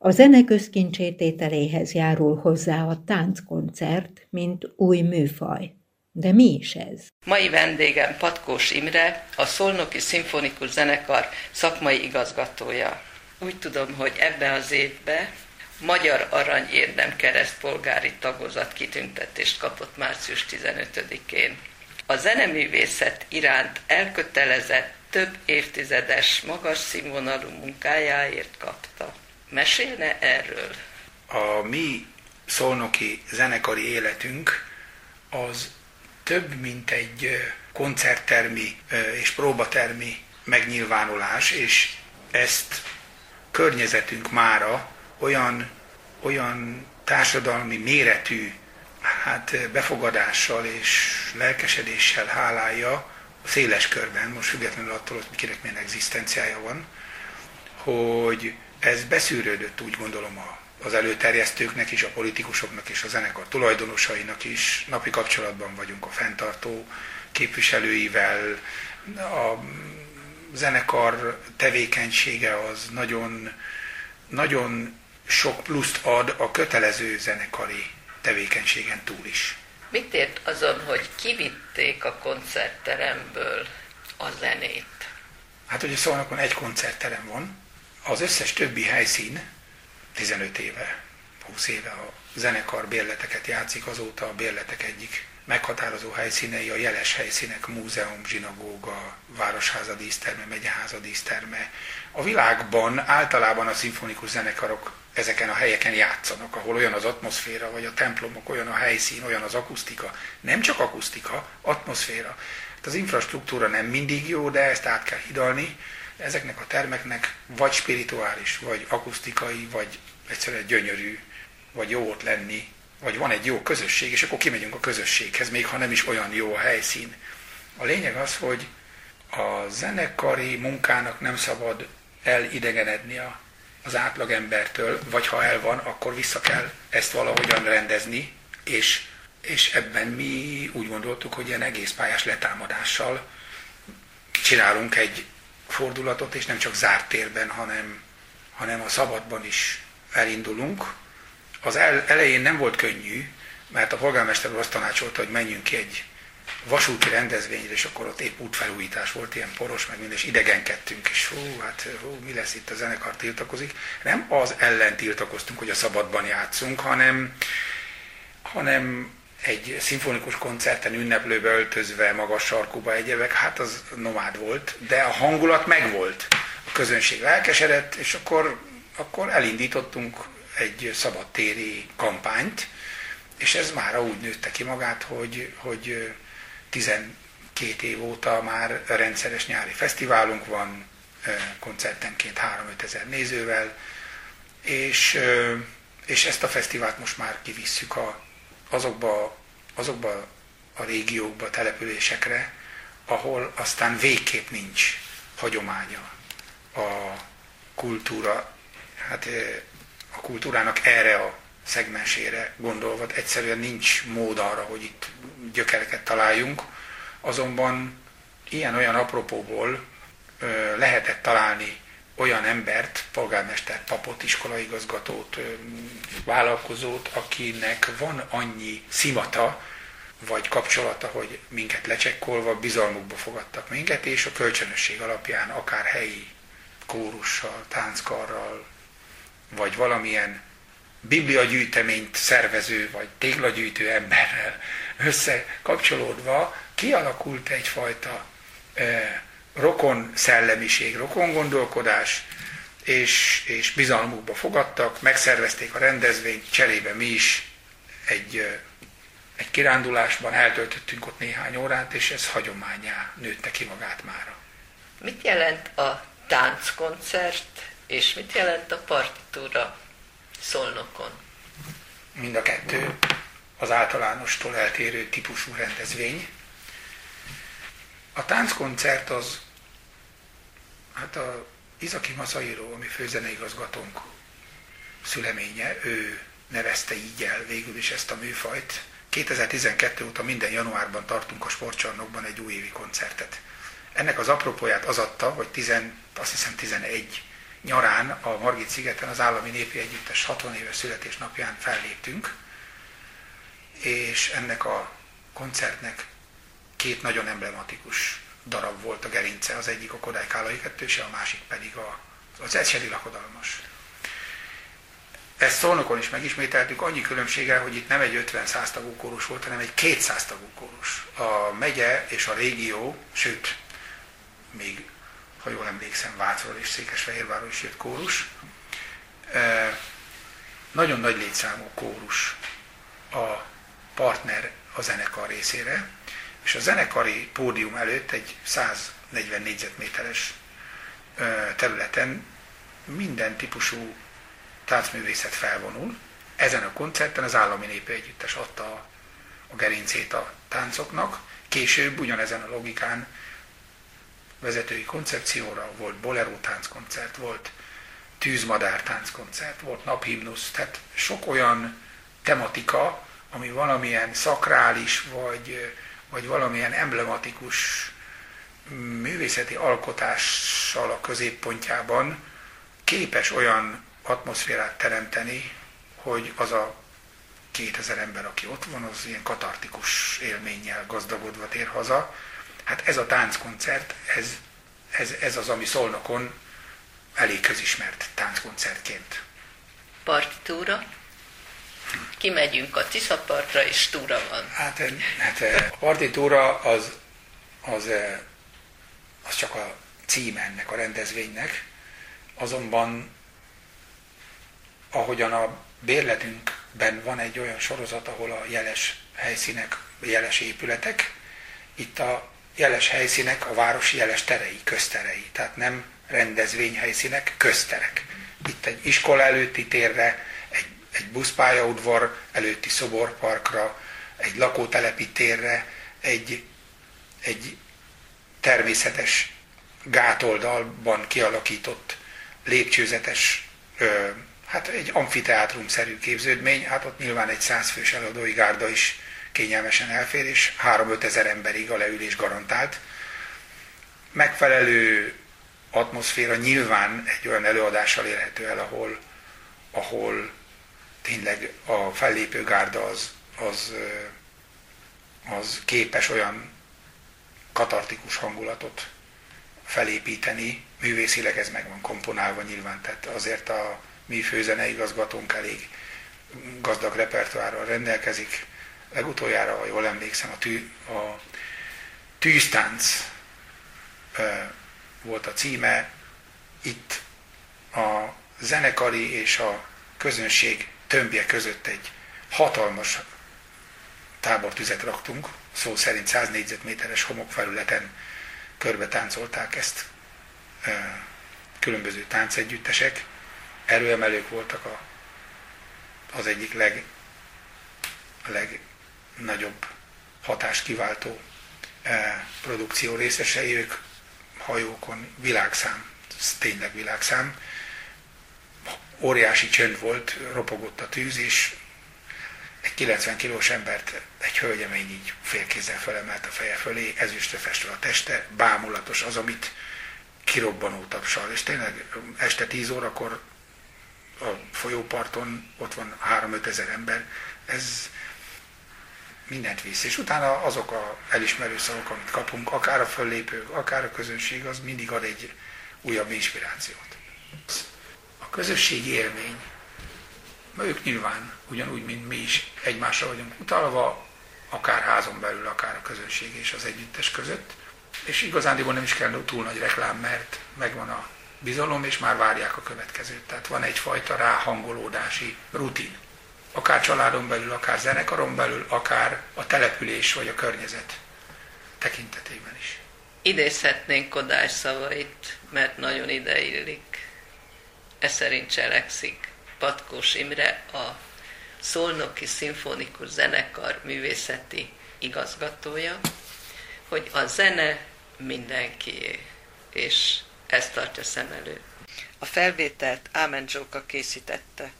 A zene közkincsétételéhez járul hozzá a tánckoncert, mint új műfaj. De mi is ez? Mai vendégem Patkós Imre, a Szolnoki Szimfonikus Zenekar szakmai igazgatója. Úgy tudom, hogy ebbe az évbe Magyar Arany Érdem keresztpolgári tagozat kitüntetést kapott március 15-én. A zeneművészet iránt elkötelezett több évtizedes, magas színvonalú munkájáért kapta. Mesélne erről? A mi szolnoki zenekari életünk az több, mint egy koncerttermi és próbatermi megnyilvánulás, és ezt környezetünk mára olyan, olyan társadalmi méretű hát befogadással és lelkesedéssel hálálja széles körben, most függetlenül attól, hogy kinek milyen egzisztenciája van, hogy ez beszűrődött, úgy gondolom, a, az előterjesztőknek is, a politikusoknak és a zenekar tulajdonosainak is. Napi kapcsolatban vagyunk a fenntartó képviselőivel. A zenekar tevékenysége az nagyon, nagyon sok pluszt ad a kötelező zenekari tevékenységen túl is. Mit ért azon, hogy kivitték a koncertteremből a zenét? Hát ugye Szolnokon egy koncertterem van, az összes többi helyszín 15 éve, 20 éve a zenekar bérleteket játszik, azóta a bérletek egyik meghatározó helyszínei a jeles helyszínek, múzeum, zsinagóga, városháza díszterme, megyeháza díszterme. A világban általában a szimfonikus zenekarok ezeken a helyeken játszanak, ahol olyan az atmoszféra, vagy a templomok, olyan a helyszín, olyan az akusztika. Nem csak akusztika, atmoszféra. Hát az infrastruktúra nem mindig jó, de ezt át kell hidalni. Ezeknek a termeknek vagy spirituális, vagy akusztikai, vagy egyszerűen gyönyörű, vagy jó ott lenni, vagy van egy jó közösség, és akkor kimegyünk a közösséghez, még ha nem is olyan jó a helyszín. A lényeg az, hogy a zenekari munkának nem szabad elidegenedni a az átlagembertől, vagy ha el van, akkor vissza kell ezt valahogyan rendezni, és, és ebben mi úgy gondoltuk, hogy ilyen egész pályás letámadással csinálunk egy fordulatot, és nem csak zárt térben, hanem, hanem a szabadban is elindulunk. Az el, elején nem volt könnyű, mert a polgármester azt tanácsolta, hogy menjünk ki egy vasúti rendezvényre, és akkor ott épp útfelújítás volt, ilyen poros, meg minden, és idegenkedtünk, és hú, hát hú, mi lesz itt, a zenekar tiltakozik. Nem az ellen tiltakoztunk, hogy a szabadban játszunk, hanem, hanem egy szimfonikus koncerten ünneplőbe öltözve, magas sarkuba egyebek, hát az nomád volt, de a hangulat megvolt. A közönség lelkesedett, és akkor, akkor elindítottunk egy szabadtéri kampányt, és ez már úgy nőtte ki magát, hogy, hogy 12 év óta már rendszeres nyári fesztiválunk van, koncertenként 3-5 ezer nézővel, és, és ezt a fesztivált most már kivisszük a, azokba, azokba a régiókba, településekre, ahol aztán végképp nincs hagyománya a kultúra, hát a kultúrának erre a szegmensére gondolva, egyszerűen nincs mód arra, hogy itt gyökereket találjunk, azonban ilyen-olyan apropóból lehetett találni olyan embert, polgármester, papot, iskolaigazgatót, vállalkozót, akinek van annyi szimata, vagy kapcsolata, hogy minket lecsekkolva bizalmukba fogadtak minket, és a kölcsönösség alapján akár helyi kórussal, tánckarral, vagy valamilyen bibliagyűjteményt szervező vagy téglagyűjtő emberrel összekapcsolódva kialakult egyfajta e, rokon szellemiség, rokon gondolkodás, és, és bizalmukba fogadtak, megszervezték a rendezvényt, cserébe mi is egy, egy kirándulásban eltöltöttünk ott néhány órát, és ez hagyományá nőtte ki magát mára. Mit jelent a tánckoncert, és mit jelent a partitúra? Szolnokon? Mind a kettő az általánostól eltérő típusú rendezvény. A tánckoncert az, hát a Izaki Masairo, ami főzeneigazgatónk szüleménye, ő nevezte így el végül is ezt a műfajt. 2012 óta minden januárban tartunk a sportcsarnokban egy újévi koncertet. Ennek az apropóját az adta, hogy 10, azt hiszem 11 nyarán a Margit szigeten az Állami Népi Együttes 60 éves születésnapján felléptünk, és ennek a koncertnek két nagyon emblematikus darab volt a gerince, az egyik a Kodály Kálai kettőse, a másik pedig a, az Ecseri lakodalmas. Ezt Szolnokon is megismételtük, annyi különbséggel, hogy itt nem egy 50-100 tagú kórus volt, hanem egy 200 tagú kórus. A megye és a régió, sőt, még, ha jól emlékszem, Vácról és Székesfehérvárról is jött kórus. E, nagyon nagy létszámú kórus a partner a zenekar részére, és a zenekari pódium előtt egy 140 négyzetméteres területen minden típusú táncművészet felvonul. Ezen a koncerten az Állami Népi Együttes adta a, gerincét a táncoknak. Később ugyanezen a logikán vezetői koncepcióra volt bolero tánckoncert, volt tűzmadár tánckoncert, volt naphimnusz, tehát sok olyan tematika, ami valamilyen szakrális, vagy, vagy valamilyen emblematikus művészeti alkotással a középpontjában képes olyan atmoszférát teremteni, hogy az a 2000 ember, aki ott van, az ilyen katartikus élménnyel gazdagodva tér haza. Hát ez a tánckoncert, ez, ez, ez az, ami Szolnokon elég közismert tánckoncertként. Partitúra? Kimegyünk a Tiszapartra, és túra van. Hát, hát a partitúra az, az, az csak a címe ennek a rendezvénynek, azonban ahogyan a bérletünkben van egy olyan sorozat, ahol a jeles helyszínek, jeles épületek, itt a jeles helyszínek a városi jeles terei, közterei, tehát nem rendezvényhelyszínek, közterek. Itt egy iskola előtti térre, buszpályaudvar előtti szoborparkra, egy lakótelepi térre, egy, egy természetes gátoldalban kialakított lépcsőzetes ö, hát egy amfiteátrumszerű képződmény, hát ott nyilván egy százfős eladói gárda is kényelmesen elfér, és 3-5 ezer emberig a leülés garantált. Megfelelő atmoszféra nyilván egy olyan előadással érhető el, ahol, ahol tényleg a fellépő gárda az, az, az képes olyan katartikus hangulatot felépíteni, művészileg ez meg van komponálva nyilván, tehát azért a, mi főzeneigazgatónk elég gazdag repertoárral rendelkezik. Legutoljára, ha jól emlékszem, a, tű, a tűztánc e, volt a címe. Itt a zenekari és a közönség tömbje között egy hatalmas tábortüzet raktunk, szó szerint 100 négyzetméteres homokfelületen körbe táncolták ezt különböző táncegyüttesek, erőemelők voltak a, az egyik leg, legnagyobb hatást kiváltó produkció részesei, ők hajókon világszám, tényleg világszám, óriási csönd volt, ropogott a tűz, és egy 90 kilós embert egy hölgyemény így félkézzel felemelt a feje fölé, ezüstre festve a teste, bámulatos az, amit kirobbanó tapsal. És tényleg este 10 órakor a folyóparton ott van 3-5 ezer ember, ez mindent visz. És utána azok a elismerő szavak, amit kapunk, akár a föllépők, akár a közönség, az mindig ad egy újabb inspirációt. A közösségi élmény, ők nyilván ugyanúgy, mint mi is egymásra vagyunk utalva, akár házon belül, akár a közönség és az együttes között, és igazándiból nem is kell túl nagy reklám, mert megvan a bizalom, és már várják a következőt. Tehát van egyfajta ráhangolódási rutin. Akár családon belül, akár zenekaron belül, akár a település vagy a környezet tekintetében is. Idézhetnénk Kodály szavait, mert nagyon ideillik. Ez szerint cselekszik Patkós Imre, a Szolnoki Szimfonikus Zenekar művészeti igazgatója, hogy a zene mindenkié, és ezt tartja szem előtt. A felvételt Ámen Zsóka készítette.